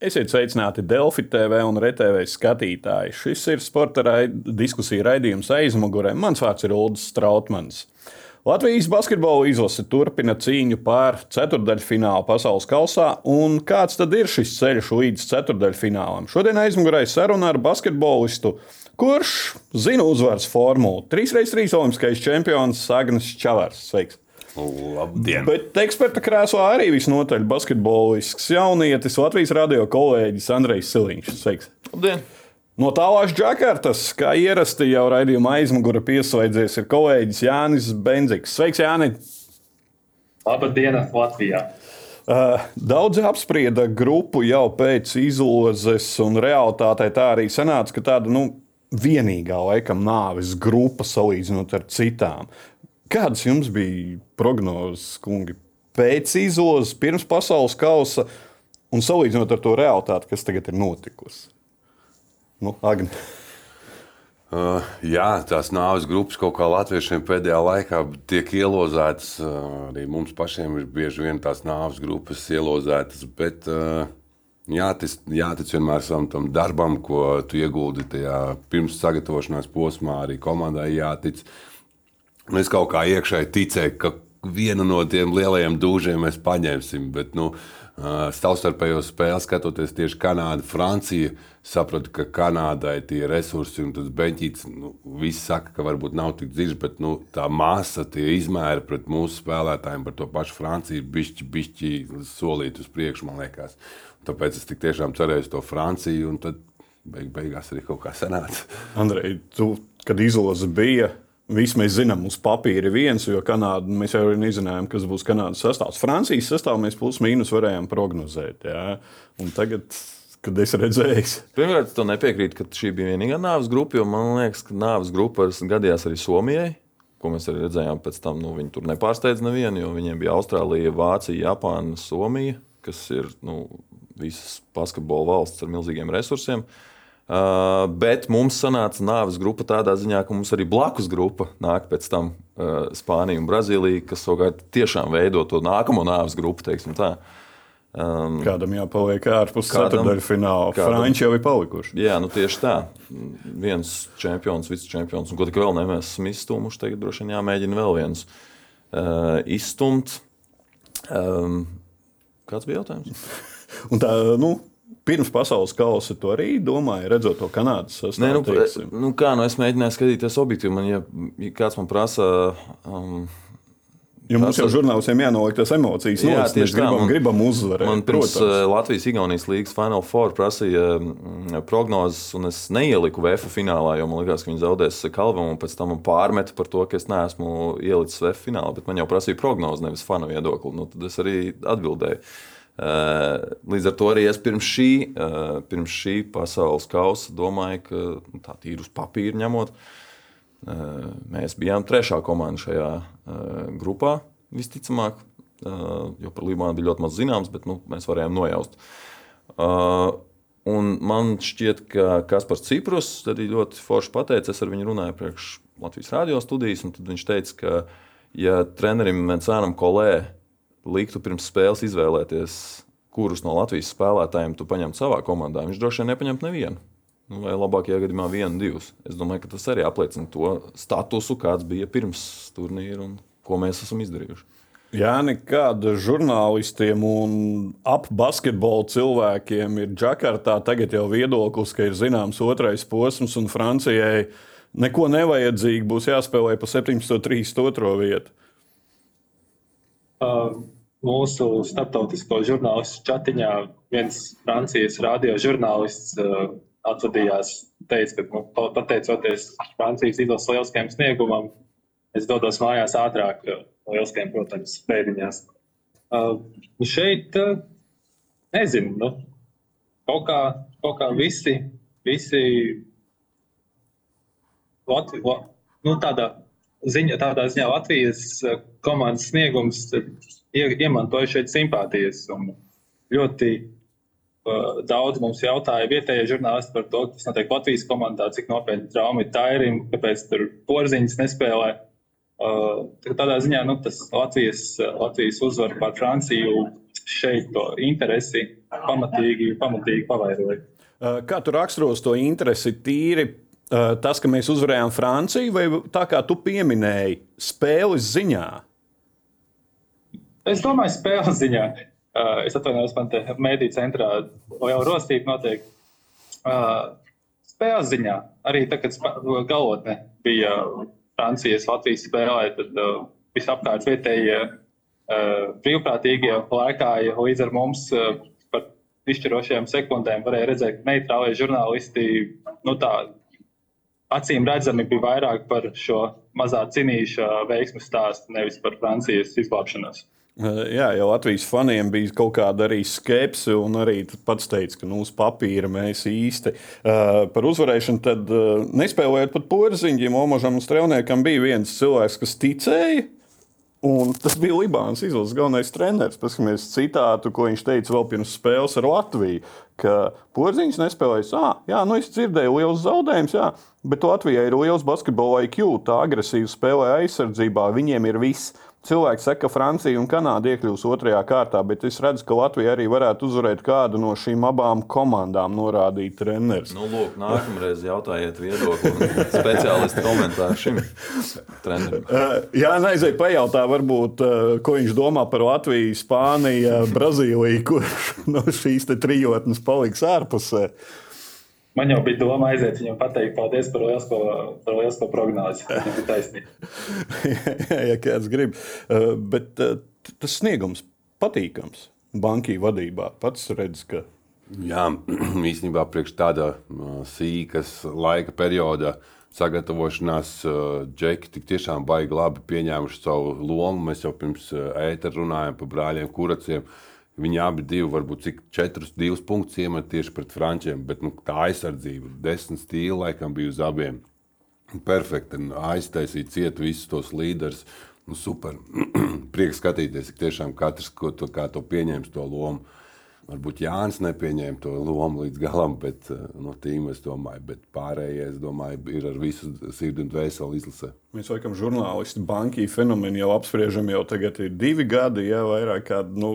Esiet sveicināti Delfi TV un RTV skatītāji. Šis ir sporta raid, diskusija raidījums aizmugurē. Mans vārds ir Ulrichs Strautmans. Latvijas basketbola izlase turpina cīņu pār ceturdaļfinālu pasaules kausā, un kāds tad ir šis ceļš līdz ceturdaļfinālam? Šodien aizmugurē saruna ar basketbolistu, kurš zina uzvaras formulu. 3x3 olimpiskais čempions Agnes Čavars. Sveiks! Labdien! Bet eksperta krēslā arī visnotaļ basketbolisks jaunietis, Latvijas radio kolēģis Andrejs Siliņš. Sveiks! Labdien! No tālāk Džakartas, kā ierasti jau raidījuma aizmugurē pieslēdzies, ir kolēģis Jānis Benziks. Sveiks, Jāni! Labdien, Latvijā! Daudzi apsprieda grupu jau pēc izlozes, un realitātē tā arī sanāca, ka tāda nu, vienīgā laikam nāves grupa salīdzinot ar citām. Kādas jums bija prognozes, kungi, pēc izlozes, pirms pasaules kausa un salīdzinot ar to realitāti, kas tagad ir notikusi? Nu, Agni. Uh, jā, tās nāves grupas kaut kā latviešiem pēdējā laikā tiek ielozētas. Uh, arī mums pašiem ir bieži vien tās nāves grupas ielozētas. Bet, uh, jātic, jātic vienmēr tam darbam, ko tu ieguldi tajā pirms sagatavošanās posmā. Arī komandai jātic. Uh, Es kaut kā iekšēji ticēju, ka vienu no tiem lielajiem dūžiem mēs paņemsim. Bet, nu, Savstarpējo spēli skatoties tieši Kanāda, Francija, sapratu, ka Kanādai tie resursi un tas beņķītis, nu, visi saka, ka varbūt nav tik dziļš, bet nu, tā masa, tie izmēri pret mūsu spēlētājiem par to pašu Franciju ir bišķi, bišķi solīti uz priekšu, man liekas. Tāpēc es tik tiešām cerēju uz to Franciju, un tad beig, beigās arī kaut kā sanāca. Andrej, tu, kad izloze bija, Visi mēs zinām, uz papīra ir viens, jo Kanāda, mēs jau nezinājām, kas būs Kanādas sastāvs. Francijas sastāvā mēs plus mīnus varējām prognozēt. Jā. Un tagad, kad es redzēju, pirmkārt, tu nepiekrīti, ka šī bija vienīgā nāves grupa, jo man liekas, ka nāves grupa gadījās arī Somijai. Ko mēs arī redzējām, pēc tam nu, viņi tur nepārsteidza nevienu, jo viņiem bija Austrālija, Vācija, Japāna, Somija, kas ir nu, visas basketbola valsts ar milzīgiem resursiem. Uh, Uh, bet mums sanāca nāves grupa tādā ziņā, ka mums arī blakus grupa nāk pēc tam uh, Spānija un Brazīlija, kas savukārt tiešām veido to nākamo nāves grupu. Um, kādam jāpaliek ārpus ceturdaļu fināla. Franči jau ir palikuši. Jā, nu tieši tā. Viens čempions, viss čempions, un ko tik vēl ne, mēs esam izstumuši. Tagad droši vien jāmēģina vēl viens uh, izstumt. Um, kāds bija jautājums? un tā, nu, pirms pasaules kausa to arī domāju, redzot to Kanādas sastāvu. Nē, nu, nu, kā nu es mēģināju skatīties objektīvi. Man, ja, ja kāds man prasa. Um, Jo mums jau žurnālistiem jānoliek tās emocijas. Jā, nost, tieši tā. Gribam, man, gribam uzvarēt. Man pirms protams. Uh, Latvijas-Igaunijas līnijas Final Four prasīja mm, prognozes, un es neieliku VF finālā, jo man liekas, ka viņi zaudēs Kalvam, un pēc tam man pārmeta par to, ka es neesmu ielicis VF finālā, bet man jau prasīja prognozes, nevis fanu viedokli. Nu, tad es arī atbildēju. Eh, līdz ar to arī es pirms šī, eh, pirms šī pasaules kausa domāju, ka nu, tā ir uz papīra ņemot. Eh, mēs bijām trešā komanda šajā grupā, visticamāk, jo par Libānu bija ļoti maz zināms, bet nu, mēs varējām nojaust. Un man šķiet, ka Kaspars Ciprus arī ļoti forši pateica, es ar viņu runāju priekš Latvijas radio studijas, un viņš teica, ka, ja trenerim Mencānam Kolē liktu pirms spēles izvēlēties, kurus no Latvijas spēlētājiem tu paņemtu savā komandā, viņš droši vien nepaņemtu nevienu. Nu, vai labākajā gadījumā vienu, divus. Es domāju, ka tas arī apliecina to statusu, kāds bija pirms turnīra un ko mēs esam izdarījuši. Jā, nekāda žurnālistiem un ap basketbolu cilvēkiem ir Džakartā tagad jau viedoklis, ka ir zināms otrais posms un Francijai neko nevajadzīgi būs jāspēlē pa 732. vietu mūsu starptautisko žurnālistu čatiņā viens Francijas radio žurnālists uh, atvadījās, teica, ka nu, pateicoties Francijas izlases lieliskajam sniegumam, es dodos mājās ātrāk, lieliskajiem, protams, pēdiņās. Uh, šeit, uh, nezinu, nu, kaut kā, kaut kā visi, visi Latvi, nu, tādā ziņa, tādā ziņā Latvijas eh, komandas sniegums iemantoja šeit simpātijas. Ļoti uh, daudz mums jautāja vietējie žurnālisti par to, kas notiek Latvijas komandā, cik nopietni traumi ir Tairim, kāpēc tur porziņas nespēlē. Uh, tādā ziņā nu, tas Latvijas, Latvijas uzvara pār Franciju šeit to interesi pamatīgi, pamatīgi pavairoja. Kā tu raksturos to interesi tīri? Tas, ka mēs uzvarējām Franciju, vai tā kā tu pieminēji, spēles ziņā? Es domāju, spēles ziņā. Es atvainojos, man te mēdīņu centrā jau rostība notiek. Spēles ziņā arī tad, kad galotne bija Francijas, Latvijas spēlē, tad visapkārt vietējie brīvprātīgie lēkāja līdz ar mums par izšķirošajām sekundēm. Varēja redzēt, ka neitrālie žurnālisti nu, tā, acīm redzami bija vairāk par šo mazā cinīša veiksmu stāstu, nevis par Francijas izglābšanos. Jā, jau Latvijas faniem bija kaut kāda arī skepse, un arī pats teica, ka nu, uz papīra mēs īsti uh, par uzvarēšanu tad, uh, nespēlējot pat porziņģim. Omažam un Strelniekam bija viens cilvēks, kas ticēja. Un tas bija Libānas izlases galvenais treneris. Paskatāmies citātu, ko viņš teica vēl pirms spēles ar Latviju. Ka porziņš nespēlēs. Ah, jā, nu es dzirdēju liels zaudējums, jā, bet Latvijai ir liels basketbola IQ, tā agresīva spēlē aizsardzībā. Viņiem ir viss. Cilvēki saka, ka Francija un Kanāda iekļūs otrajā kārtā, bet es redzu, ka Latvija arī varētu uzvarēt kādu no šīm abām komandām, norādīt treneris. Nu, lūk, nākamreiz jautājiet viedokli speciālistu komentāru šim trenerim. Uh, jā, neizēj pajautā, varbūt, uh, ko viņš domā par Latviju, Spāniju, Brazīliju, kurš no šīs trijotnes paliks ārpusē. Man jau bija doma aiziet viņam pateikt, paldies par lielisko, par lielisko prognozi. Tas ir taisnība. ja kāds grib. Uh, bet uh, tas sniegums patīkams bankī vadībā. Pats redz, ka. Jā, īstenībā priekš tāda uh, sīkas laika perioda sagatavošanās džeki tik tiešām baigi labi pieņēmuši savu lomu. Mēs jau pirms ētera runājām par brāļiem Kuraciem. Uh, Viņi abi divi, varbūt cik četrus, divus punktus iemet tieši pret frančiem, bet nu, tā aizsardzība, desmit stīli laikam bija uz abiem. Perfekti, aiztaisīt ciet visus tos līderus. Nu, super. Prieks skatīties, ka tiešām katrs to, to pieņems to lomu. Varbūt Jānis nepieņēma to lomu līdz galam, bet no tīma es domāju, bet pārējie, es domāju, ir ar visu sirdi un dvēseli izlasē. Mēs laikam žurnālisti banki fenomenu jau apspriežam jau tagad ir divi gadi, ja vairāk kādi. Nu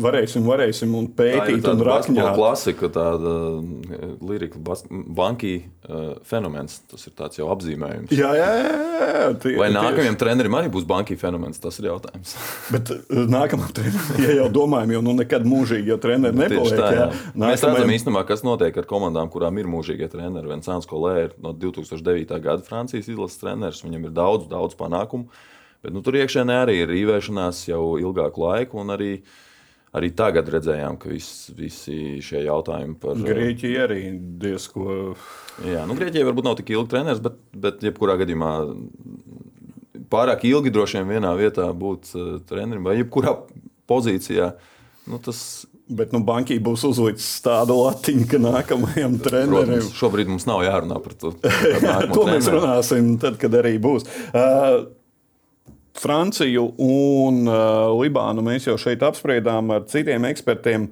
varēsim, varēsim un pētīt, tā un rakņāt. Klasika, tāda eh, lirika, banki uh, fenomens. Tas ir tāds jau apzīmējums. Jā, jā, jā. jā tie, Vai nākamajam trenerim arī būs banki fenomens? Tas ir jautājums. Bet eh, nākamajam trenerim, ja jau domājam, jau nu nekad mūžīgi, jo treneri nepaliek. Tā, jā. Nākamajam... Mēs redzam īstenībā, kas notiek ar komandām, kurām ir mūžīgie treneri. Vincents Kolē ir no 2009. gada Francijas izlases treneris. Viņam ir daudz, daudz panākumu. Bet nu, tur iekšēnē arī ir rīvēšanās jau ilgāku laiku. Arī uh, arī tagad redzējām, ka vis, visi šie jautājumi par Grieķiju arī diezko. Jā, nu, Grieķija varbūt nav tik ilgi treneris, bet, bet jebkurā gadījumā pārāk ilgi droši vien vienā vietā būt uh, trenerim vai jebkurā pozīcijā. Nu, tas Bet nu, bankī būs uzlicis tādu latiņu, ka nākamajam trenerim. Protams, šobrīd mums nav jārunā par to. to mēs runāsim tad, kad arī būs. Uh, Franciju un uh, Libānu mēs jau šeit apspriedām ar citiem ekspertiem.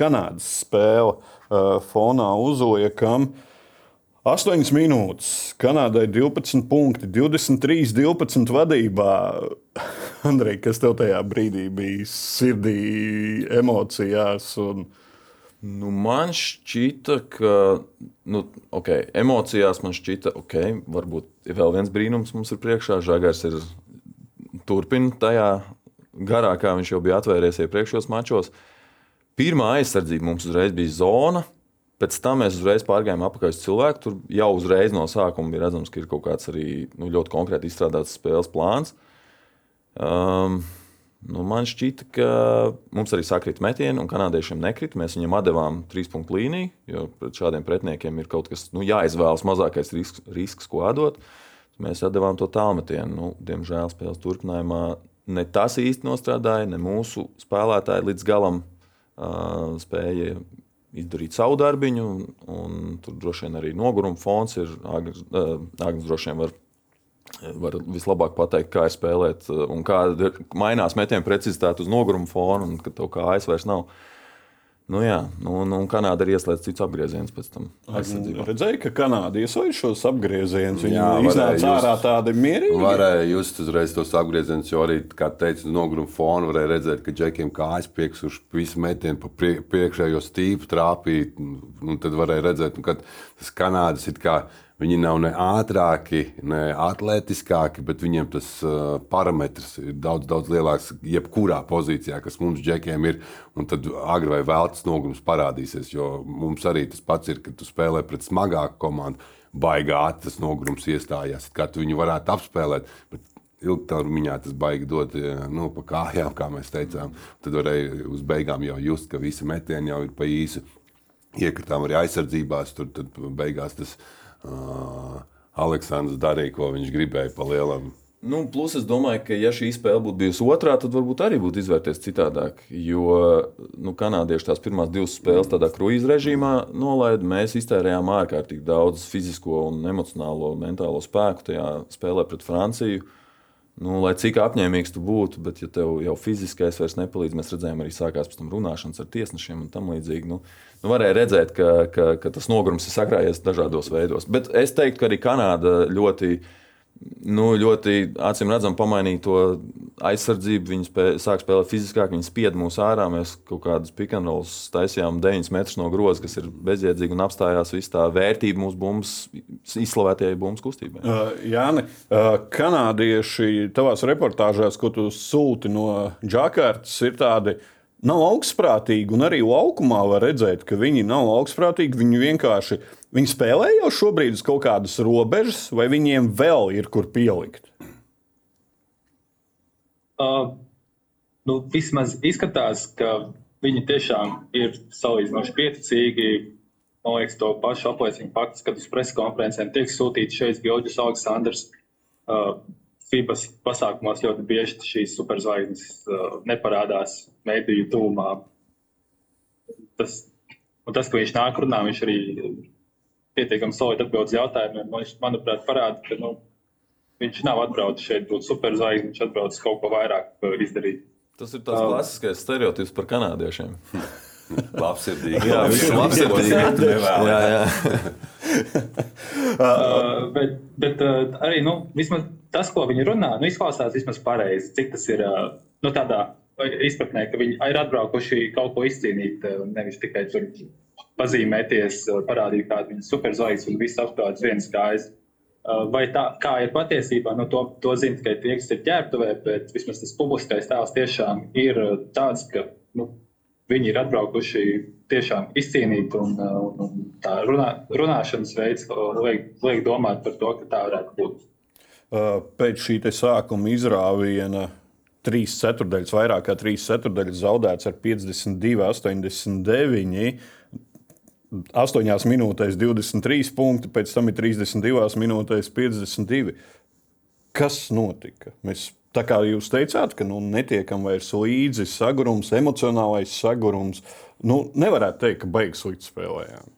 Kanādas spēle uh, fonā uzliekam. 8 minūtes, Kanādai 12 punkti, 23, 12 vadībā. Andrej, kas tev tajā brīdī bija sirdī, emocijās? Un... Nu, man šķita, ka nu, okay, emocijās man šķita, ka okay, varbūt vēl viens brīnums mums ir priekšā. Žagars ir turpina tajā garā, kā viņš jau bija atvēries iepriekšējos mačos. Pirmā aizsardzība mums uzreiz bija zona. Pēc tam mēs uzreiz pārgājām apakaļ uz cilvēku. Tur jau uzreiz no sākuma bija redzams, ka ir kaut kāds arī nu, ļoti konkrēti izstrādāts spēles plāns. Um, nu, man šķita, ka mums arī sakrita metieni, un kanādiešiem nekrita. Mēs viņiem devām trīs punktu līniju, jo pret šādiem pretiniekiem ir kaut kas nu, jāizvēlas mazākais risks, risks ko atdot. Uh, mēs atdevām to tālmetienu. Nu, diemžēl spēles turpinājumā ne tas īsti nostrādāja, ne mūsu spēlētāji līdz galam uh, spēja izdarīt savu darbiņu. Un, un tur droši vien arī noguruma fons ir. Agnes, uh, droši vien var, var vislabāk pateikt, kā ir spēlēt un kā mainās metienu precizitāte uz noguruma fona un ka tev kājas vairs nav. Nu, jā, nu, nu, un Kanāda ir ieslēgta cits apgrieziens pēc tam. Nu, redzēju, ka Kanāda iesauca šos apgriezienus. Viņi iznāca ārā tādi mierīgi. Varēja just uzreiz tos apgriezienus, jo arī, kā teicu, no noguruma fona varēja redzēt, ka džekiem kājas pieksuši visu metienu pa prie, priekšējo stīpu trāpīt. un- Un tad varēja redzēt, nu, ka tas Kanādas ir kā. Viņi nav ne ātrāki, ne atletiskāki, bet viņiem tas uh, parametrs ir daudz, daudz lielāks. Jebkurā pozīcijā, kas mums džekiem ir, un tad agri vai vēl tas nogurums parādīsies. Jo mums arī tas pats ir, kad tu spēlē pret smagāku komandu, baigā ātri tas nogurums iestājās. Kā tu viņu varētu apspēlēt. Bet ilgtermiņā tas baigi dot nu, pa kājām, kā mēs teicām. Tad varēja uz beigām jau just, ka visi metieni jau ir pa īsu. Iekritām arī aizsardzībās, tur beigās tas uh, Aleksandrs darīja, ko viņš gribēja pa lielam. Nu, plus es domāju, ka, ja šī spēle būtu bijusi otrā, tad varbūt arī būtu izvērties citādāk. Jo nu, kanādieši tās pirmās divas spēles tādā kruīza režīmā nolaida. Mēs iztērējām ārkārtīgi daudz fizisko un emocionālo, mentālo spēku tajā spēlē pret Franciju. Nu, lai cik apņēmīgs tu būtu, bet, ja tev jau fiziskais vairs nepalīdz, mēs redzējām, arī sākās pēc tam runāšanas ar tiesnešiem un tam līdzīgi. Nu, nu, varēja redzēt, ka, ka, ka tas nogurums ir sakrājies dažādos veidos. Bet es teiktu, ka arī Kanāda ļoti nu, ļoti acīm redzam, pamainīja to aizsardzību. Viņi spē, sāk spēlēt fiziskāk, viņi spied mūs ārā. Mēs kaut kādus pikantrolus taisījām 9 metrus no groza, kas ir bezjēdzīgi un apstājās viss tā vērtība mūsu bumbas, izslavētajai bumbas kustībai. Uh, Jāni, uh, kanādieši tavās reportāžās, ko tu sūti no Džakartas, ir tādi. Nav augstprātīgi, un arī laukumā var redzēt, ka viņi nav augstprātīgi. Viņi vienkārši viņi spēlē jau šobrīd uz kaut kādas robežas, vai viņiem vēl ir kur pielikt. Uh, nu, vismaz izskatās, ka viņi tiešām ir salīdzinoši pieticīgi. Man liekas, to pašu apliecina fakts, kad uz preses konferencēm tiek sūtīts šeit Georgijas Aleksandrs. Uh, FIBAS pasākumos ļoti bieži šīs superzvaigznes uh, neparādās mediju tūmā. Tas, un tas, ka viņš nāk runā, viņš arī pietiekami solidi atbild uz jautājumiem. Man, manuprāt, parāda, ka nu, viņš nav atbraucis šeit būt superzvaigznes, viņš atbraucis kaut ko vairāk uh, izdarīt. Tas ir tāds klasiskais stereotips par kanādiešiem. Labsirdīgi. Jā, viņš ir labsirdīgi. Jā, jā. Uh, bet bet uh, arī nu, vismaz tas, ko viņi runā, nu, izklausās vismaz pareizi. Cik tas ir nu, tādā izpratnē, ka viņi ir atbraukuši kaut ko izcīnīt, nevis tikai tur pazīmēties, parādīt, kāda ir superzvaigznes un viss apgādes vienas kājas. Vai tā kā ir patiesībā, nu, to, to zina tikai tie, kas ir ķērbtuvē, bet vismaz tas publiskais tēls tiešām ir tāds, ka nu, viņi ir atbraukuši tiešām izcīnīt, un, un tā runā, runāšanas veids liek, liek domāt par to, ka tā varētu būt. Uh, Pēc šī sākuma izrāviena trīs ceturdaļas, vairāk kā trīs ceturdaļas zaudēts ar 52, 89. 8 minūtēs 23 punkti, pēc tam ir 32 minūtēs 52. Kas notika? Mēs, tā kā jūs teicāt, ka nu, netiekam vairs līdzi sagurums, emocionālais sagurums. Nu, nevarētu teikt, ka beigas slikti spēlējām.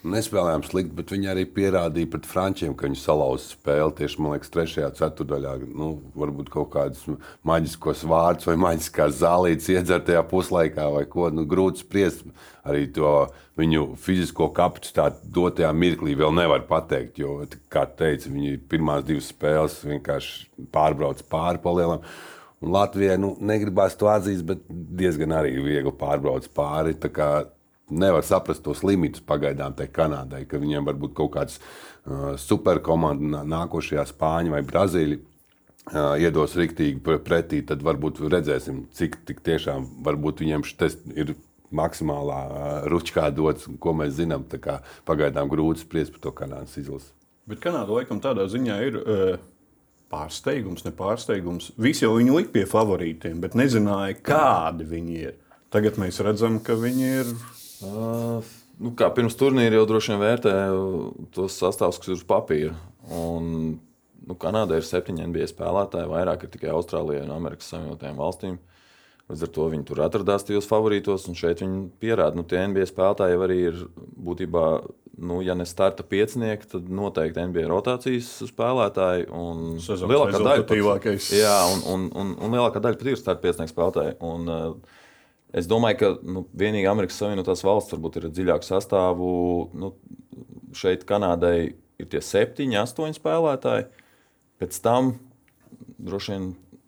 Nespēlējām slikti, bet viņi arī pierādīja pret frančiem, ka viņi salauza spēli tieši liekas, trešajā ceturdaļā. Nu, varbūt kaut kādus maģiskos vārdus vai maģiskās zālītes iedzertajā puslaikā vai ko. Nu, grūti spriest. Arī to viņu fizisko kapacitāti dotajā mirklī vēl nevar pateikt. Jo, kā teicu, viņi pirmās divas spēles vienkārši pārbrauc pāri palielam. Un Latvijai nu, negribās to atzīt, bet diezgan arī viegli pārbrauc pāri. Nevar saprast tos limitus pagaidām tai Kanādai, ka viņiem var būt kaut kāds uh, superkomanda nākošajā Spāņu vai Brazīļu. Uh, iedos rīktīgi pretī, tad varbūt redzēsim, cik tiešām varbūt viņiem šis ir maksimālā uh, ručkā dots, ko mēs zinām. Pagaidām grūti spriest par to Kanādas izlasi. Bet Kanāda laikam tādā ziņā ir uh, pārsteigums, ne pārsteigums. Visi jau viņu lika pie favorītiem, bet nezināja, kādi viņi ir. Tagad mēs redzam, ka viņi ir. Uh, nu, kā pirms turnīra jau droši vien vērtēju tos sastāvus, kas ir uz papīra. Un, nu, Kanādā ir septiņi NBA spēlētāji, vairāk ir tikai Austrālijai un Amerikas Savienotajām valstīm. Līdz ar to viņi tur atradās tajos favorītos, un šeit viņi pierāda, ka nu, tie NBA spēlētāji arī ir būtībā, nu, ja ne starta piecinieki, tad noteikti NBA rotācijas spēlētāji. Sezonas Lielākā daļa rezultatīvākais. Jā, un, un, un, un lielākā daļa pat ir starta piecinieku spēlētāji. Un, uh, Es domāju, ka nu, vienīgi Amerikas Savienotās valsts varbūt ir dziļāk sastāvā. Nu, šeit Kanādai ir tie septiņi, astoņi spēlētāji. Pēc tam droši vien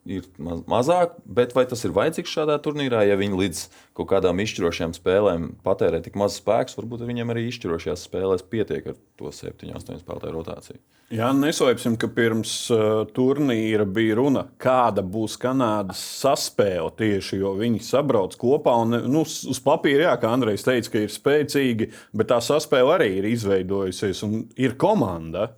ir maz, mazāk, bet vai tas ir vajadzīgs šādā turnīrā, ja viņi līdz kaut kādām izšķirošām spēlēm patērē tik maz spēku, varbūt viņiem arī izšķirošajās spēlēs pietiek ar to 7, 8 spēlētāju rotāciju. Jā, neslēpsim, ka pirms uh, turnīra bija runa, kāda būs Kanādas saspēle tieši, jo viņi sabrauc kopā. Un, nu, uz papīra, jā, kā Andrejs teica, ka ir spēcīgi, bet tā saspēle arī ir izveidojusies un ir komanda.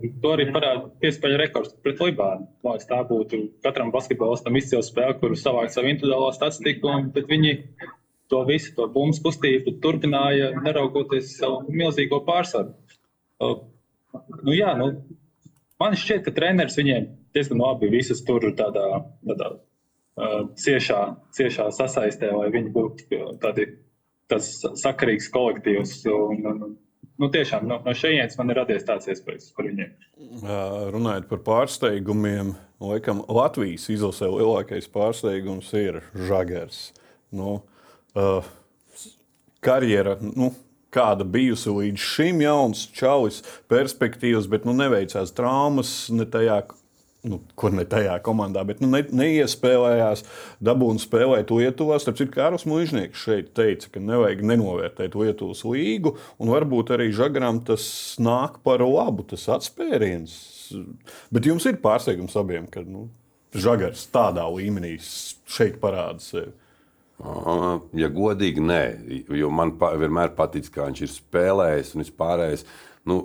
To arī parāda piespēļu rekords pret Libānu. Liekas, tā būtu katram basketbolistam izcila spēle, kur savākt savu individuālo statistiku, bet viņi to visu, to bumbu kustību turpināja, neraugoties savu milzīgo pārsvaru. Nu, jā, nu, man šķiet, ka treneris viņiem diezgan labi visas tur tādā, tādā uh, ciešā, ciešā sasaistē, lai viņi būtu tādi, tas sakarīgs kolektīvs. Un, un, nu, tiešām no, no šejienes man ir radies tāds iespējas par viņiem. Runājot par pārsteigumiem, laikam Latvijas izlasē lielākais pārsteigums ir Žagers. Nu, uh, karjera, nu, kāda bijusi līdz šim, jauns čalis, perspektīvas, bet nu, neveicās traumas ne tajā nu, kur ne tajā komandā, bet nu, ne, neiespēlējās, dabūna spēlēt Lietuvā. Starp citu, Kārs Mūžnieks šeit teica, ka nevajag nenovērtēt Lietuvas līgu, un varbūt arī Žagaram tas nāk par labu, tas atspēriens. Bet jums ir pārsteigums abiem, ka nu, Žagars tādā līmenī šeit parāda sevi. Ja godīgi, nē, jo man pa, vienmēr patīk, kā viņš ir spēlējis un vispārējais. Nu,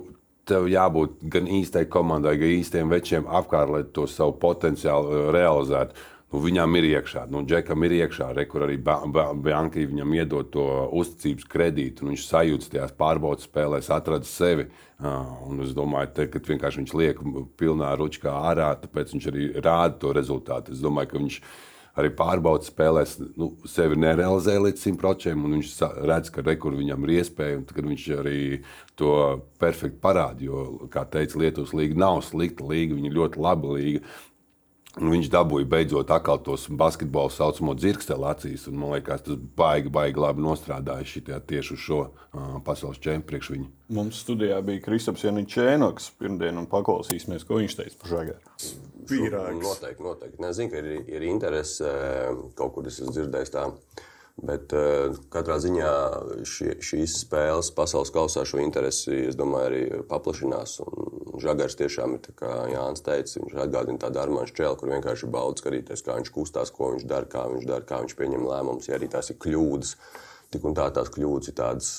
tev jābūt gan īstai komandai, gan īstiem večiem apkārt, lai to savu potenciālu uh, realizētu. Nu, viņam ir iekšā, nu, Džekam ir iekšā, re, kur arī Banka viņam iedod to uzticības kredītu. Viņš sajūta tajās pārbaudas spēlēs, atrada sevi. Uh, es domāju, te, ka vienkārši viņš liek pilnā ručkā ārā, tāpēc viņš arī rāda to rezultātu. Es domāju, ka viņš ir arī pārbaudas spēlēs nu, sevi nerealizē līdz 100%. Viņš redz, ka rekur viņam ir iespēja, un tad viņš arī to perfekti parāda. Jo, kā teica, Lietuvas līnija nav slikta līnija, viņa ļoti laba līnija. Un viņš dabūja beidzot atkal tos basketbolu saucamo dzirksteli acīs. Man liekas, tas baigi, baigi labi nostrādājis šitajā tieši uz šo uh, pasaules čempionu priekš viņu. Mums studijā bija Kristaps Janičēnoks pirmdien un paklausīsimies, ko viņš teica par žagaru. Pīrāgs. Noteikti, noteikti. Nezinu, ka ir, ir interese kaut kur es esmu dzirdējis tā. Bet uh, katrā ziņā šie, šīs spēles pasaules kausā šo interesi, es domāju, arī paplašinās. Un Žagars tiešām ir, kā Jānis teica, viņš atgādina tādu armāņu čēlu, kur vienkārši bauda skatīties, kā viņš kustās, ko viņš dara, kā viņš dara, kā viņš pieņem lēmumus, ja arī tās ir kļūdas. Tik un tā tās kļūdas ir tādas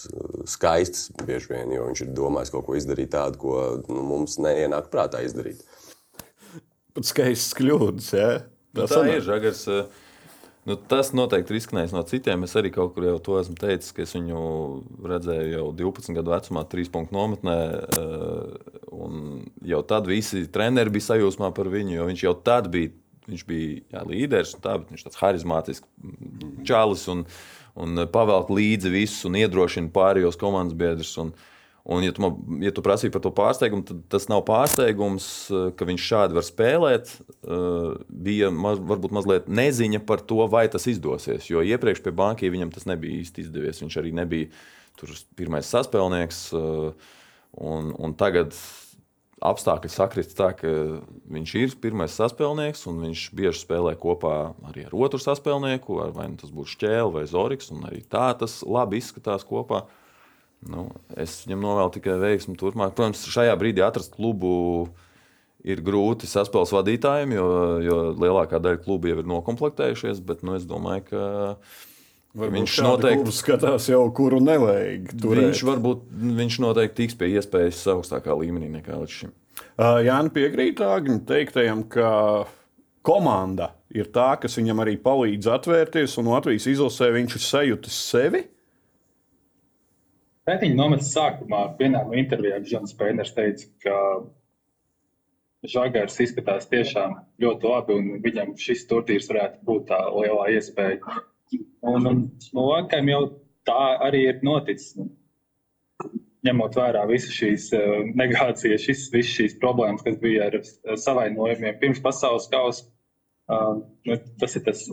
skaistas bieži vien, jo viņš ir domājis kaut ko izdarīt tādu, ko nu, mums neienāk prātā izdarīt. Pat skaistas kļūdas, jā. Ja? Nu, tā ir Žagars. Uh Nu, tas noteikti ir izskanējis no citiem. Es arī kaut kur jau to esmu teicis, ka es viņu redzēju jau 12 gadu vecumā, 3 punktu nometnē. Eh, jau tad visi treneri bija sajūsmā par viņu, jo viņš jau tad bija. Viņš bija jā, līderis, tā, viņš ir tāds harizmātisks čalis un, un pavelk līdzi visus un iedrošina pārējos komandas biedrus. Un, Un, ja tu, man, ja tu prasīji par to pārsteigumu, tad tas nav pārsteigums, eh, ka viņš šādi var spēlēt. Eh, bija maz, varbūt mazliet neziņa par to, vai tas izdosies. Jo iepriekš pie bankiem viņam tas nebija īsti izdevies. Viņš arī nebija pirmais saspēlnieks. Eh, un, un tagad apstākļi sakrit tā, ka viņš ir pirmais saspēlnieks, un viņš bieži spēlē kopā arī ar otru saspēlnieku, vai nu tas būs Čēlis vai Zorigs. Arī tā tas labi izskatās kopā. Nu, es viņam novēlu tikai veiksmu turpmāk. Protams, šajā brīdī atrast klubu ir grūti saspēles vadītājiem, jo, jo lielākā daļa klubu jau ir noklāpējušies. Bet nu, es domāju, ka Varbūt viņš noteikti skatās jau, kuru nevajag. Turēt. Viņš, varbūt, viņš noteikti tiks pie iespējas augstākā līmenī nekā līdz šim. Uh, Jānis piekrīt Agņu teiktajam, ka komanda ir tā, kas viņam arī palīdz atvērties, un Latvijas izlasē viņš ir sajūtis sevi. Pētiņa nometnes sākumā vienā no intervijām Žants Pēners teica, ka Žagars izskatās tiešām ļoti labi, un viņam šis turnīrs varētu būt tā lielā iespēja. Un, un no laikam jau tā arī ir noticis. Ņemot vērā visas šīs uh, negācijas, šis, visas šīs problēmas, kas bija ar savainojumiem pirms pasaules kausa, uh, tas ir tas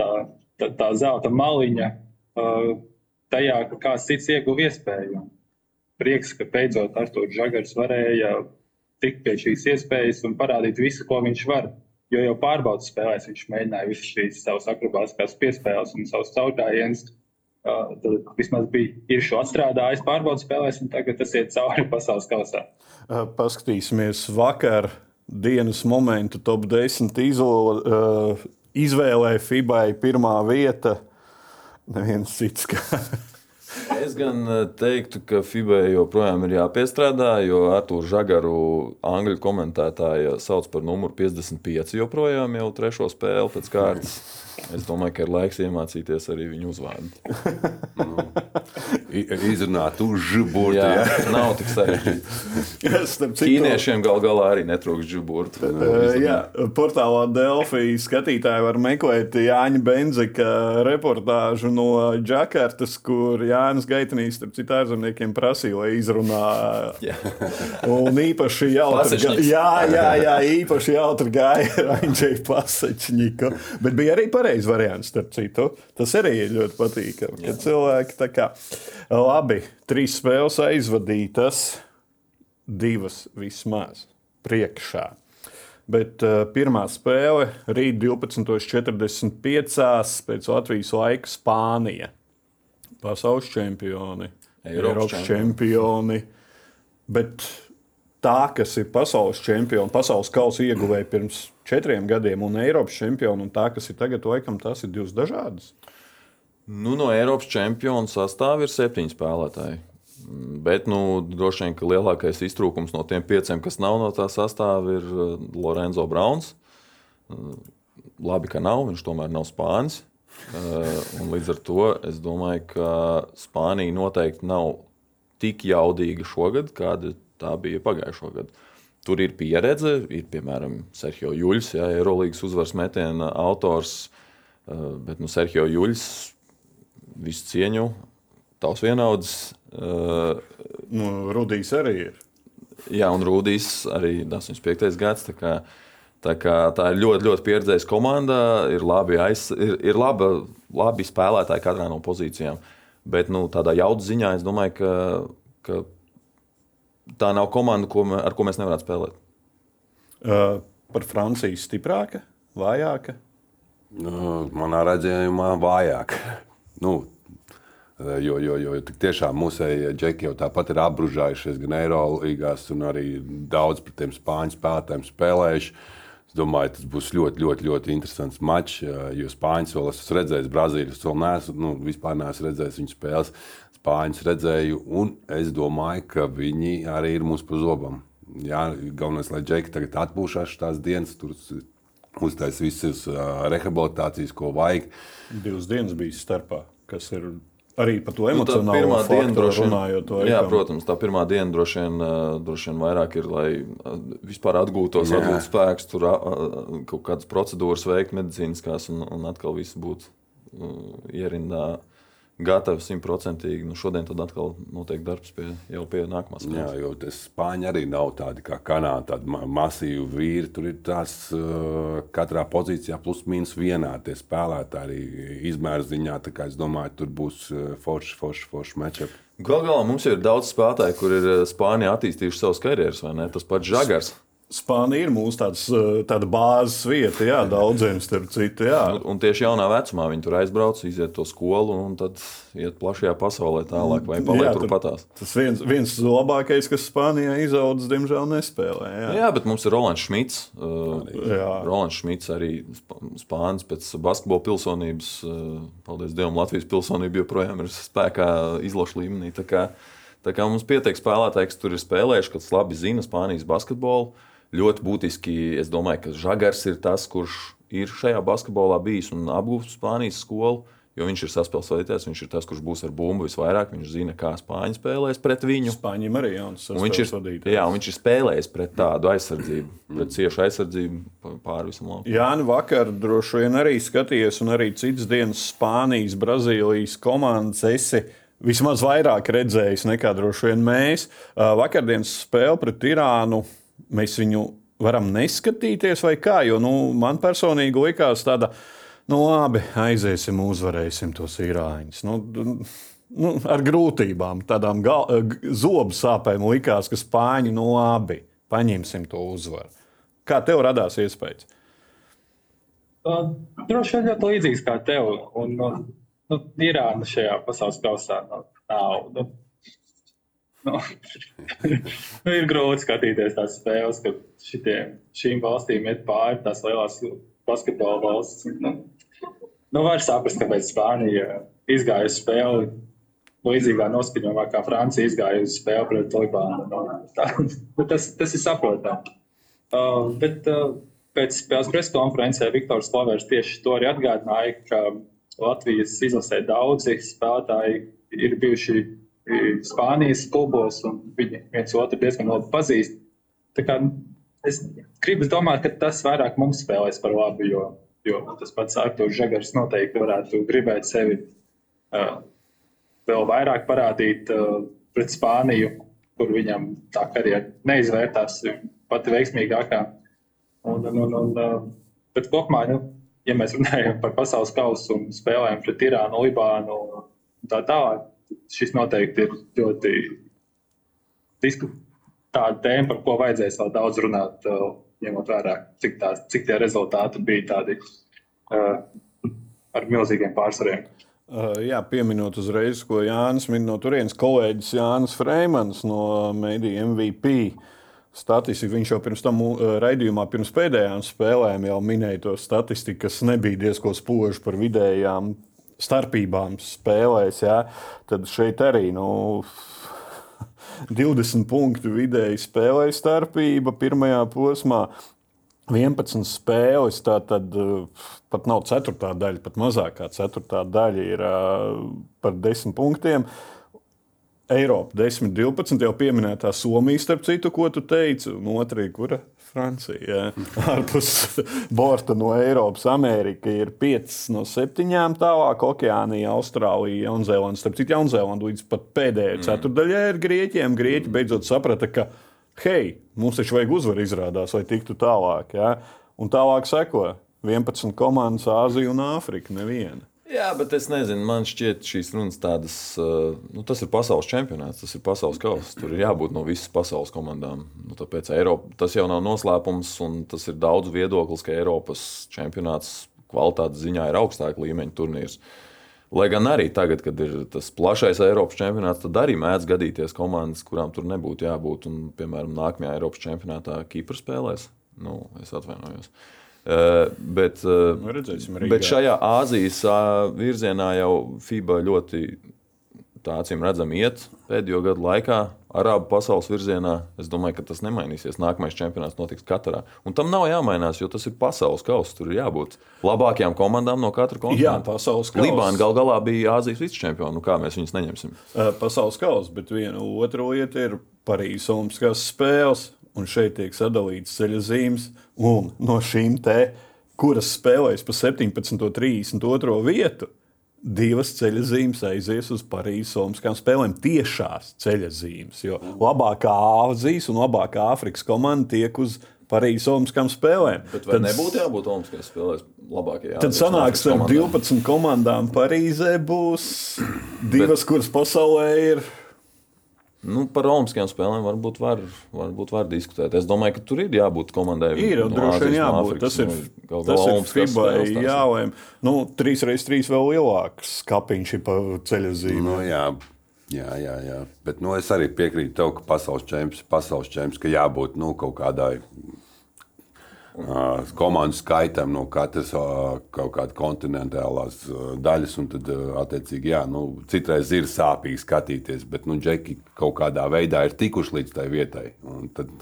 tā, tā, tā zelta maliņa uh, tajā, ka kāds cits ieguva iespēju. Prieks, ka beidzot Artur Žagars varēja tikt pie šīs iespējas un parādīt visu, ko viņš var. Jo jau pārbaudas spēlēs viņš mēģināja visas šīs savas akrobātiskās piespēles un savus caurgājienas. Uh, tad vismaz bija šo atstrādājis pārbaudas spēlēs, un tagad tas iet cauri pasaules kausā. Uh, paskatīsimies vakar dienas momentu top 10 izlo, uh, izvēlē FIBA pirmā vieta. Neviens cits. Kā. Es gan teiktu, ka FIBA joprojām ir jāpiestrādā, jo Arthuru Zagaru angļu komentētāja sauc par numuru 55 joprojām jau trešo spēli pēc kārtas. Es domāju, ka ir laiks iemācīties arī viņu uzvārdu. nu, izrunāt uz žubūru. Jā, jā, nav tik sarežģīti. Ķīniešiem gal galā arī netrūks žubūru. Uh, jā, portālā Delfī skatītāji var meklēt Jāņa Benzika reportāžu no Džakartas, kur Jānis Gaitanīs, starp citu ārzemniekiem, prasīja, lai izrunā. Jā. Un īpaši jautri, jā, jā, jā, īpaši jautri gāja Raņģei Pasačņika. Bet bija arī pareizi pareizs variants, starp citu. Tas arī ir ļoti patīkami. Kad cilvēki tā kā labi, trīs spēles aizvadītas, divas vismaz priekšā. Bet uh, pirmā spēle rīt 12.45. pēc Latvijas laika Spānija. Pasaules čempioni, Eiropas, Eiropas čempioni. Bet tā, kas ir pasaules čempioni, pasaules kausa ieguvēja pirms četriem gadiem, un Eiropas čempioni, un tā, kas ir tagad, laikam, tās ir divas dažādas. Nu, no Eiropas čempionu sastāvā ir septiņi spēlētāji. Bet nu, droši vien, ka lielākais iztrūkums no tiem pieciem, kas nav no tā sastāvā, ir uh, Lorenzo Browns. Uh, labi, ka nav, viņš tomēr nav spānis. Uh, līdz ar to es domāju, ka Spānija noteikti nav tik jaudīga šogad, kāda tā bija pagājušā gada. Tur ir pieredze, ir piemēram Sergio Juļs, ja Eirolandes uzvaras metiena autors. Eh, bet nu, Sergio Juļs visu cieņu, tavs vienaudzis. Uh, nu, Rudijs arī ir. Jā, un Rudijs arī 85. gads. Tā, tā, kā, tā ir ļoti, ļoti pieredzējusi komanda, ir labi, aiz, ir, ir laba, labi spēlētāji katrā no pozīcijām. Bet nu, tādā jaudas ziņā es domāju, ka, ka tā nav komanda, ko, ar ko mēs nevaram spēlēt. Uh, par Franciju stiprāka, vājāka? Nu, manā redzējumā vājāka. nu, jo, jo, jo tiešām mūsēji džeki jau tāpat ir apbružājušies gan Eirolandā, gan arī daudz pret tiem spāņu spēlētājiem spēlējuši. Es domāju, tas būs ļoti, ļoti, ļoti interesants mačs. Jo Spāņus vēl esmu redzējis, Brazīlijas vēl neesmu, nu, vispār neesmu redzējis viņu spēles. Spāņus redzēju, un es domāju, ka viņi arī ir mums pa zobam. Jā, galvenais, lai Džeki tagad atpūšās tās dienas, tur uztaisīs visas uh, rehabilitācijas, ko vajag. Divas dienas bija starpā, kas ir Arī par to emocionālo nu, dienu droši runājot. Jā, protams, tā pirmā diena droši vien, droši vien vairāk ir, lai vispār atgūtos, atgūtu spēkus, tur kaut kādas procedūras veikt medicīniskās un, un atkal viss būtu ierindā gatavi simtprocentīgi. Nu, šodien tad atkal notiek darbs pie, jau pie nākamās spēles. Jā, jo spāņi arī nav tādi kā Kanāda, tādi ma masīvi vīri. Tur ir tās uh, katrā pozīcijā plus mīnus vienā tie spēlētāji arī izmēra ziņā. Tā kā es domāju, tur būs uh, forši, forši, forši matčup. Galu galā mums ir daudz spēlētāju, kur ir Spānijā attīstījuši savus karjeras, vai ne? Tas pats Žagars. Spānija ir mūsu tāds, eh, tāda bāzes vieta, jā, daudziem starp citu. Jā. Un, un tieši jaunā vecumā viņi tur aizbrauc, iziet to skolu un tad iet plašajā pasaulē tālāk, vai paliek turpatās. Tas viens, viens labākais, kas Spānijā izaudzis, diemžēl nespēlē. Jā, jā bet mums ir Rolands Šmits. Uh, Rolands Šmits arī Spānis pēc basketbola pilsonības. Uh, paldies Dievam, Latvijas pilsonība joprojām ir spēkā izlošu līmenī. Tā kā, tā kā mums pietiek spēlētāji, kas tur ir spēlējuši, kas labi zina Spānijas basketbolu ļoti būtiski. Es domāju, ka Žagars ir tas, kurš ir šajā basketbolā bijis un apgūst Spānijas skolu. Jo viņš ir saspēles vadītājs, viņš ir tas, kurš būs ar bumbu visvairāk. Viņš zina, kā spāņi spēlēs pret viņu. Spāņiem arī jauns viņš ir vadītājs. Jā, viņš ir spēlējis pret tādu aizsardzību, pret ciešu aizsardzību pāri visam laukam. Jā, nu vakar droši vien arī skatījies, un arī citas dienas Spānijas, Brazīlijas komandas esi vismaz vairāk redzējis nekā droši vien mēs. Vakardienas spēle pret Irānu mēs viņu varam neskatīties, vai kā. Jo nu, man personīgi likās tāda Nu, labi, aiziesim, uzvarēsim tos īrāņus. Nu, nu, ar grūtībām, tādām zobu sāpēm likās, ka spāņi nu labi, paņemsim to uzvaru. Kā tev radās iespējas? Uh, droši vien ļoti līdzīgs kā tev. Un, nu, nu, Irāna šajā pasaules kausā nu, nav. Nu, nu, nu, ir grūti skatīties tās spēles, kad šitiem, šīm valstīm iet pāri tās lielās basketbola valsts. Nu, nu, var saprast, kāpēc Spānija izgāja uz spēli līdzīgā noskaņojumā, kā Francija izgāja uz spēli pret Libānu. Nu, nu, tas, tas ir saprotami. Uh, bet, uh, pēc spēles preskonferencē Viktors Slavers tieši to arī atgādināja, ka Latvijas izlasē daudzi spēlētāji ir bijuši Spānijas klubos, un viņi viens otru diezgan labi pazīst. Es gribu domāt, ka tas vairāk mums spēlēs par labu, jo, jo tas pats Arktūrs Žagars noteikti varētu gribēt sevi uh, vēl vairāk parādīt uh, pret Spāniju, kur viņam tā karjera neizvērtās pati veiksmīgākā. Un, un, un, un, bet kopumā, nu, ja mēs runājam par pasaules kausu un spēlēm pret Irānu, Libānu un tā tālāk, šis noteikti ir ļoti disku, tāda tēma, par ko vajadzēs vēl daudz runāt, ņemot vērā, cik, tā, cik tie rezultāti bija tādi uh, ar milzīgiem pārsvariem. Uh, jā, pieminot uzreiz, ko Jānis min no turienes, kolēģis Jānis Freimans no Mēdī MVP. Uh, statistiku. Viņš jau pirms tam uh, raidījumā, pirms pēdējām spēlēm, jau minēja to statistiku, kas nebija diezgan spoža par vidējām starpībām spēlēs. Ja? Tad šeit arī nu, 20 punktu vidēji spēlēja starpība pirmajā posmā. 11 spēles, tā tad pat nav ceturtā daļa, pat mazākā ceturtā daļa ir par 10 punktiem. Eiropa 10, 12, jau pieminētā Somija, starp citu, ko tu teici, un otrī, kura Francija. Ārpus borta no Eiropas, Amerika ir 5 no 7, tālāk Okeānija, Austrālija, Jaunzēlanda. Starp citu, Jaunzēlanda līdz pat pēdējai mm. ceturdaļai ir Grieķiem. Grieķi beidzot saprata, ka, hei, mums taču vajag uzvaru izrādās, lai tiktu tālāk. Ja? Un tālāk seko 11 komandas Āzija un Āfrika. Neviena. Jā, bet es nezinu, man šķiet, šīs runas tādas, uh, nu, tas ir pasaules čempionāts, tas ir pasaules kausa. Tur ir jābūt no visas pasaules komandām. Nu, tāpēc Eiropa, tas jau nav noslēpums, un tas ir daudz viedoklis, ka Eiropas čempionāts kvalitātes ziņā ir augstāka līmeņa turnīrs. Lai gan arī tagad, kad ir tas plašais Eiropas čempionāts, tad arī mēdz gadīties komandas, kurām tur nebūtu jābūt. Un, piemēram, nākamajā Eiropas čempionātā Kipra spēlēs. Nu, es atvainojos. Uh, bet, uh, Redzēsim, bet šajā Āzijas uh, virzienā jau FIBA ļoti tā acīm redzami iet pēdējo gadu laikā. Arābu pasaules virzienā es domāju, ka tas nemainīsies. Nākamais čempionāts notiks Katarā. Un tam nav jāmainās, jo tas ir pasaules kausa. Tur ir jābūt labākajām komandām no katra kontinenta. Jā, pasaules kausa. Libāna gal galā bija Āzijas vicečempions. Nu, kā mēs viņus neņemsim? Pasaules kausa, bet viena otra lieta ir Parīzes Olimpiskās spēles un šeit tiek sadalīts ceļa zīmes, un no šīm te, kuras spēlēs pa 17. un 32. vietu, divas ceļa zīmes aizies uz Parīzes Olimpiskajām spēlēm. Tiešās ceļa zīmes, jo labākā Āzijas un labākā Āfrikas komanda tiek uz Parīzes Olimpiskajām spēlēm. Bet vai tad, nebūtu jābūt Olimpiskajās spēlēs labākajām? Tad sanāks ar 12 komandām Parīzē būs divas, Bet... kuras pasaulē ir Nu, par Olimpiskajām spēlēm varbūt var, varbūt var diskutēt. Es domāju, ka tur ir jābūt komandai. Ir jau no droši vien jābūt. Afrikas, tas ir, nu, tas ir FIBA jālēm. Nu, 3x3 vēl lielāks skapiņš ir pa ceļu zīmēm. Nu, jā. Jā, jā, jā. Bet nu, es arī piekrītu tev, ka pasaules čempions, pasaules čempions, ka jābūt nu, kaut kādai komandu skaitam no katras kaut kādas kontinentālās daļas. Tad, attiecīgi, jā, nu, citreiz ir sāpīgi skatīties, bet nu, džeki kaut kādā veidā ir tikuši līdz tai vietai. Tad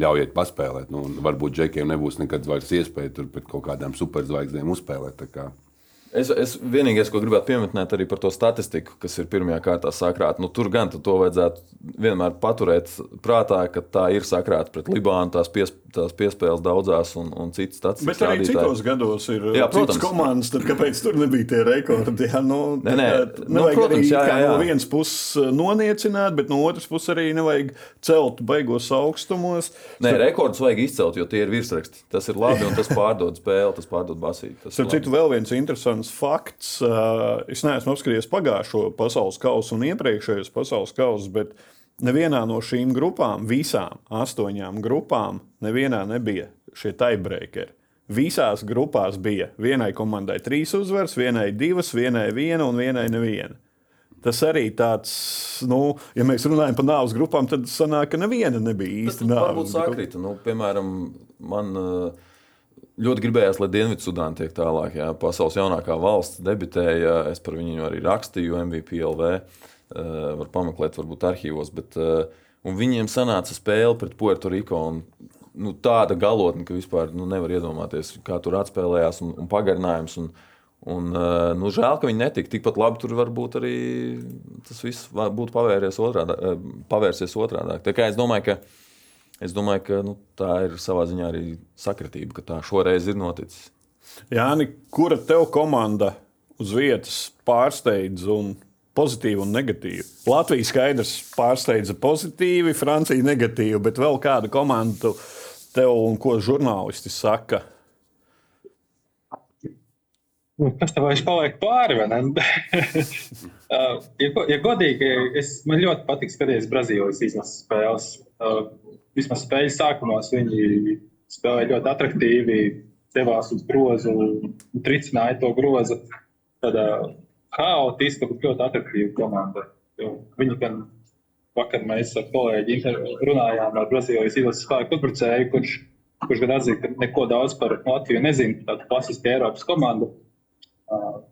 ļaujiet paspēlēt. Nu, varbūt džekiem nebūs nekad vairs iespēja tur pret kaut kādām superzvaigznēm uzspēlēt. Es, es vienīgais, ko gribētu pieminēt arī par to statistiku, kas ir pirmajā kārtā sakrāta. Nu, tur gan to vajadzētu vienmēr paturēt prātā, ka tā ir sakrāta pret Libānu. Tās, pies, tās piespēles daudzās un, un citas statistikas. Bet arī rādītāji. citos gados ir Jā, citas protams. komandas, tad kāpēc tur nebija tie rekordi? Jā, nu, Nē, nē, tā kā nu, nevajag protams, arī jā, jā, jā. no vienas puses noniecināt, bet no otras puses arī nevajag celt beigos augstumos. Nē, rekordus vajag izcelt, jo tie ir virsraksti. Tas ir labi, un tas pārdod spēli, tas pārdod basīti. Tas Starp citu, vēl viens interesants fakts. ā, Es neesmu apskatījies pagājušo pasaules kausu un iepriekšējos pasaules kausus, bet nevienā no šīm grupām, visām astoņām grupām, nevienā nebija šie tiebreakeri. Visās grupās bija vienai komandai trīs uzvaras, vienai divas, vienai viena un vienai neviena. Tas arī tāds, nu, ja mēs runājam par nāves grupām, tad sanāk, ka neviena nebija īsti varbūt nāves grupa. sakrita. Nu, piemēram, man uh, ļoti gribējās, lai Dienvidzudāna tiek tālāk. Jā. Pasaules jaunākā valsts debitēja. Es par viņu arī rakstīju MVP LV. Uh, var pameklēt, varbūt arhīvos. Bet, uh, viņiem sanāca spēle pret Puertoriko. Nu, tāda galotne, ka vispār nu, nevar iedomāties, kā tur atspēlējās un, un pagarinājums. Un, un, uh, nu, žēl, ka viņi netika tikpat labi. Tur varbūt arī tas viss būtu pavērsies otrādi. Pavērsies otrādi. Tā kā es domāju, ka Es domāju, ka nu, tā ir savā ziņā arī sakritība, ka tā šoreiz ir noticis. Jāni, kura tev komanda uz vietas pārsteidz un pozitīvi un negatīvi? Latvija skaidrs pārsteidza pozitīvi, Francija negatīvi, bet vēl kāda komanda tu- tev un ko žurnālisti saka? Nu, Kas tev vairs paliek pāri? vai ne? Uh, ja, ja godīgi, es, man ļoti patīk skatīties Brazīlijas izlases spēles. Vismaz spēļu sākumos viņi spēlēja ļoti attraktīvi, devās uz grozu, tricināja to grozu. Tāda haotiska, bet ļoti attraktīva komanda. Viņi gan vakar mēs ar kolēģi runājām ar Brazīlijas izlases spēku uzbrucēju, kurš, kurš gan atzīst, ka neko daudz par Latviju nezina. Tāda klasiska Eiropas komanda.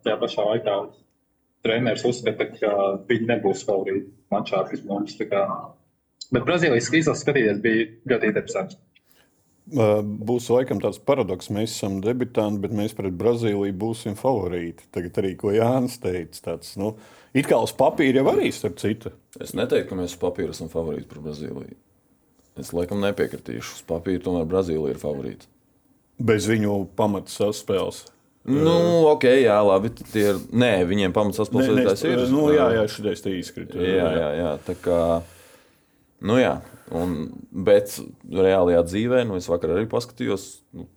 Tajā pašā laikā treneris uzskata, ka viņi nebūs favorīti mačā pret mums. Bet Brazīlijas izlases skatīties bija ļoti interesanti. Uh, Būs laikam tāds paradoks, mēs esam debitanti, bet mēs pret Brazīliju būsim favorīti. Tagad arī, ko Jānis teica, tāds, nu, it kā uz papīra jau arī starp citu. Es neteiktu, ka mēs uz papīra esam favorīti par Brazīliju. Es laikam nepiekritīšu. Uz papīra tomēr Brazīlija ir favorīta. Bez viņu pamata saspēles. Nu, ok, jā, labi. tie Ir, nē, viņiem pamats Ne, ne, atspēlētājs ir. nu, jā, jā, šitais te izkrita. jā, jā, jā. Tā kā, nu jā. Un, bet reālajā dzīvē, nu, es vakar arī paskatījos, nu,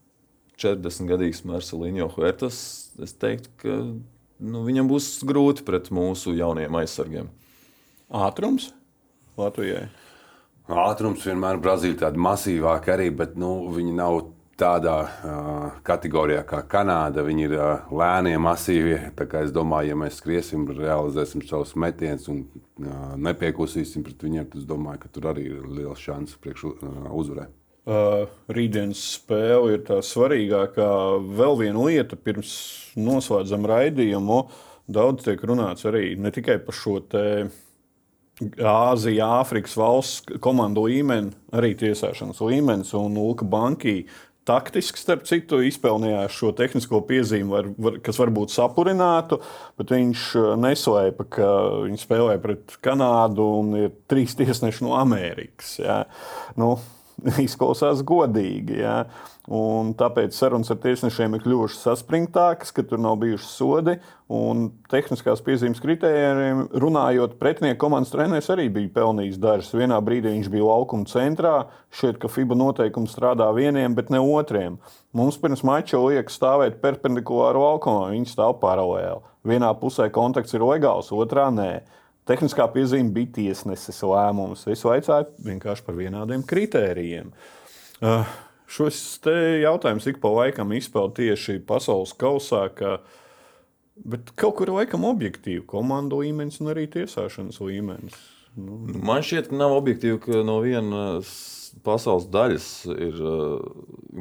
40 gadīgs Marcelīņo Huertas. Es teiktu, ka nu, viņam būs grūti pret mūsu jaunajiem aizsargiem. Ātrums Latvijai. Ātrums vienmēr ir Brazīlijā tāda masīvāka arī, bet nu, viņi nav tādā uh, kategorijā kā Kanāda. Viņi ir uh, lēnie, masīvi. Es domāju, ja mēs skriesim, realizēsim savus metienus un uh, nepiekusīsim pret viņiem, tad es domāju, ka tur arī ir liels šans priekš uh, uzvarēt. Uh, rītdienas spēle ir tā svarīgākā. Vēl viena lieta, pirms noslēdzam raidījumu, daudz tiek runāts arī ne tikai par šo te Āzijas, Āfrikas valsts komandu līmeni, arī tiesāšanas līmenis un Luka Banki. Taktiski, starp citu, izpelnījās šo tehnisko piezīmi, var, var, kas varbūt sapurinātu, bet viņš uh, neslēpa, ka viņi spēlē pret Kanādu un ir trīs tiesneši no Amerikas. Jā. Nu, izklausās godīgi. Ja? Un tāpēc sarunas ar tiesnešiem ir kļuvušas saspringtākas, ka tur nav bijuši sodi. Un tehniskās piezīmes kritērijiem runājot, pretinieku komandas treneris arī bija pelnījis dažas. Vienā brīdī viņš bija laukuma centrā. Šķiet, ka FIBA noteikumi strādā vieniem, bet ne otriem. Mums pirms mača liek stāvēt perpendikulāri laukumam, viņi stāv paralēli. Vienā pusē kontakts ir legāls, otrā nē. Tehniskā piezīme bija tiesneses lēmums. Es vaicāju vienkārši par vienādiem kritērijiem. Uh, šos jautājumus ik pa laikam izpeld tieši pasaules kausā, ka, bet kaut kur laikam objektīvi komandu līmenis un arī tiesāšanas līmenis. Nu, Man šķiet, ka nav objektīvi, ka no vienas pasaules daļas ir uh,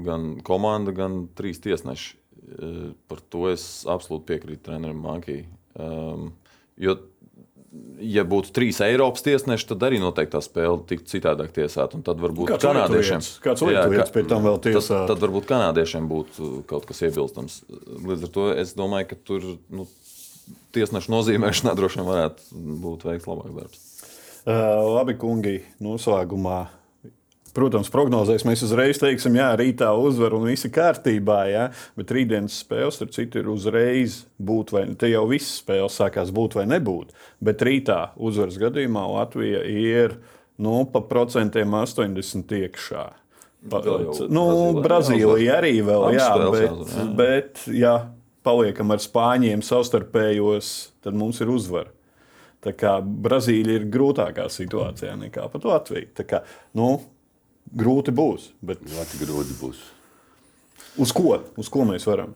gan komanda, gan trīs tiesneši. Uh, Par to es absolūti piekrītu trenerim Mankijai. Um, jo, ja būtu trīs Eiropas tiesneši, tad arī noteikti tā spēle tiktu citādāk tiesāta. Tad varbūt Kāds kanādiešiem lietuvietis- kāds lietuvietis pie tam vēl tad, tiesātu? tad varbūt kanādiešiem būtu kaut kas iebilstams. Līdz ar to es domāju, ka tur nu, tiesnešu nozīmēšanā droši vien varētu būt veikts labāks darbs. Uh, labi, kungi, noslēgumā Protams, prognozēs mēs uzreiz teiksim, jā, rītā uzvar un viss ir kārtībā. Jā, bet rītdienas spēles, starp citu, ir uzreiz būt vai ne. Te jau viss spēles sākās būt vai nebūt. Bet rītā uzvaras gadījumā Latvija ir nu, pa procentiem 80 iekšā. Pa, nu, Brazīlija arī vēl, jā, bet, bet ja paliekam ar spāņiem savstarpējos, tad mums ir uzvara. Tā kā Brazīlija ir grūtākā situācijā nekā pat Latvija. Tā kā, nu, grūti būs. Bet... Ļoti grūti būs. Uz ko? Uz ko mēs varam?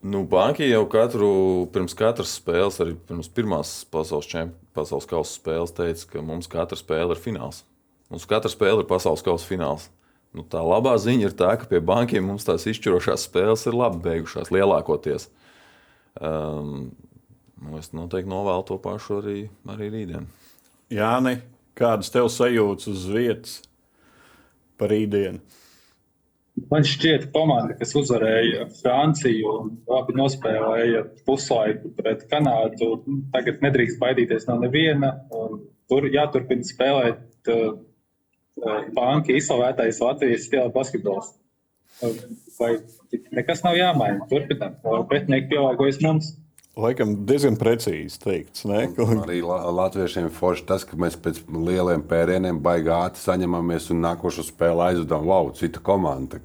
Nu, Banki jau katru, pirms katras spēles, arī pirms pirmās pasaules, čemp, pasaules kausa spēles, teica, ka mums katra spēle ir fināls. Mums katra spēle ir pasaules kausa fināls. Nu, tā labā ziņa ir tā, ka pie bankiem mums tās izšķirošās spēles ir labi beigušās lielākoties. Um, es noteikti novēlu to pašu arī, arī rītdien. Jā, ne. Kādas tev sajūtas uz vietas par rītdienu? Man šķiet, ka komanda, kas uzvarēja Franciju un labi nospēlēja puslaiku pret Kanādu, tagad nedrīkst baidīties no neviena. Tur jāturpina spēlēt uh, banka izslavētais Latvijas stila basketbols. Vai nekas nav jāmaina? Turpinām. Pretinieki pielāgojas mums. Laikam diezgan precīzi teikts. Ne? Arī latviešiem forši tas, ka mēs pēc lieliem pērieniem baigā ātri saņemamies un nākošo spēli aizvedam. Wow, cita komanda.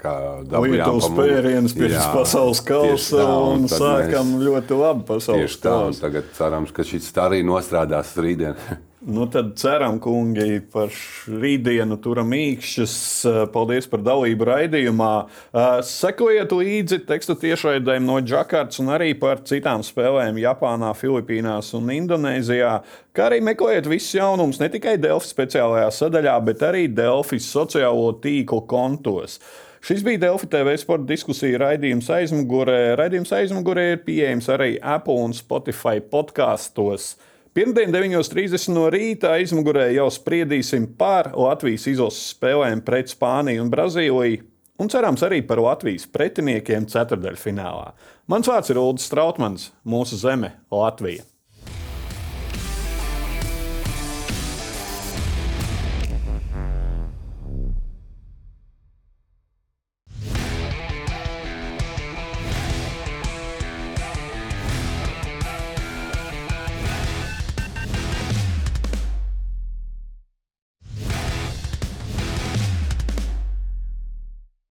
Lietuvas pērienus pirms pasaules kausa un, un sākam mēs, ļoti labi pasaules kausa. Tagad cerams, ka šis arī nostrādās rītdien. Nu, tad ceram, kungi, par rītdienu turam īkšķus. Paldies par dalību raidījumā. Sekojiet līdzi teksta tiešraidēm no Džakartas un arī par citām spēlēm Japānā, Filipīnās un Indonēzijā. Kā arī meklējiet visus jaunumus ne tikai Delfi speciālajā sadaļā, bet arī Delfi sociālo tīklu kontos. Šis bija Delfi TV sporta diskusija raidījums aizmugurē. Raidījums aizmugurē ir pieejams arī Apple un Spotify podkastos. Pirmdien, 9.30 no rīta aizmugurē jau spriedīsim par Latvijas izlases spēlēm pret Spāniju un Brazīliju. Un cerams arī par Latvijas pretiniekiem ceturdaļfinālā. Mans vārds ir Ulrichs Strautmans, mūsu zeme, Latvija.